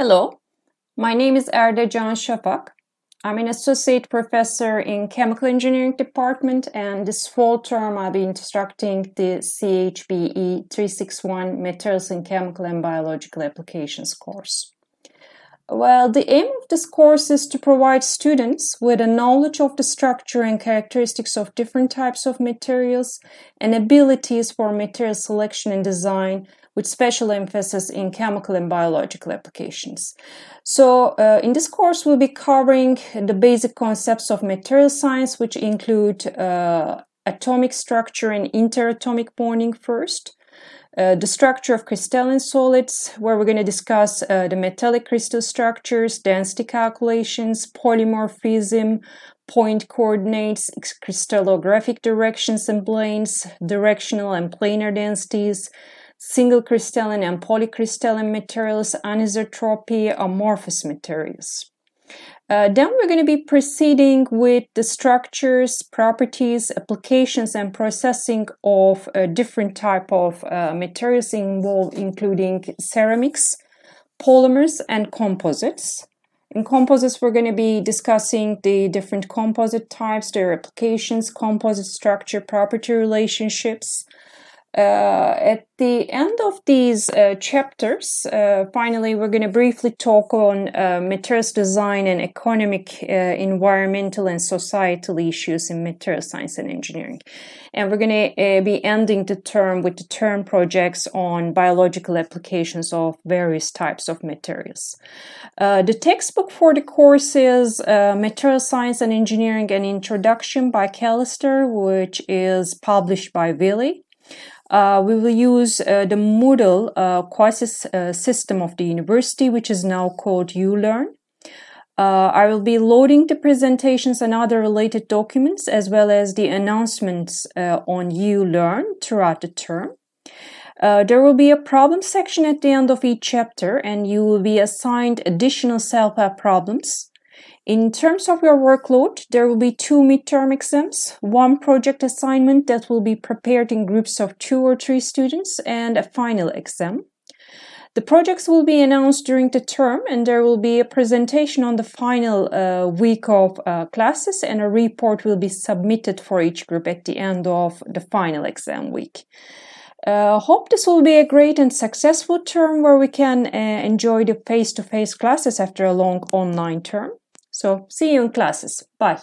Hello, my name is Erde Can Şafak. I'm an associate professor in chemical engineering department and this fall term I'll be instructing the CHBE 361 Materials in Chemical and Biological Applications course. Well, the aim of this course is to provide students with a knowledge of the structure and characteristics of different types of materials and abilities for material selection and design with special emphasis in chemical and biological applications. So, uh, in this course, we'll be covering the basic concepts of material science, which include uh, atomic structure and interatomic bonding first. Uh, the structure of crystalline solids, where we're going to discuss uh, the metallic crystal structures, density calculations, polymorphism, point coordinates, crystallographic directions and planes, directional and planar densities, single crystalline and polycrystalline materials, anisotropy, amorphous materials. Uh, then we're going to be proceeding with the structures, properties, applications, and processing of different type of uh, materials involved, including ceramics, polymers, and composites. In composites, we're going to be discussing the different composite types, their applications, composite structure, property relationships, at the end of these uh, chapters, uh, finally, we're going to briefly talk on uh, materials design and economic, uh, environmental, and societal issues in material science and engineering. And we're going to uh, be ending the term with the term projects on biological applications of various types of materials. the textbook for the course is Material Science and Engineering An Introduction by Callister, which is published by Wiley. Uh, we will use uh, the Moodle uh, quasi uh, system of the university, which is now called ULearn. Uh, I will be loading the presentations and other related documents as well as the announcements uh, on ULearn throughout the term. there will be a problem section at the end of each chapter, and you will be assigned additional self help problems in terms of your workload, there will be two midterm exams, one project assignment that will be prepared in groups of two or three students, and a final exam. The projects will be announced during the term, and there will be a presentation on the final uh, week of uh, classes, and a report will be submitted for each group at the end of the final exam week. Uh, hope this will be a great and successful term where we can uh, enjoy the face to face classes after a long online term. So see you in classes. Bye.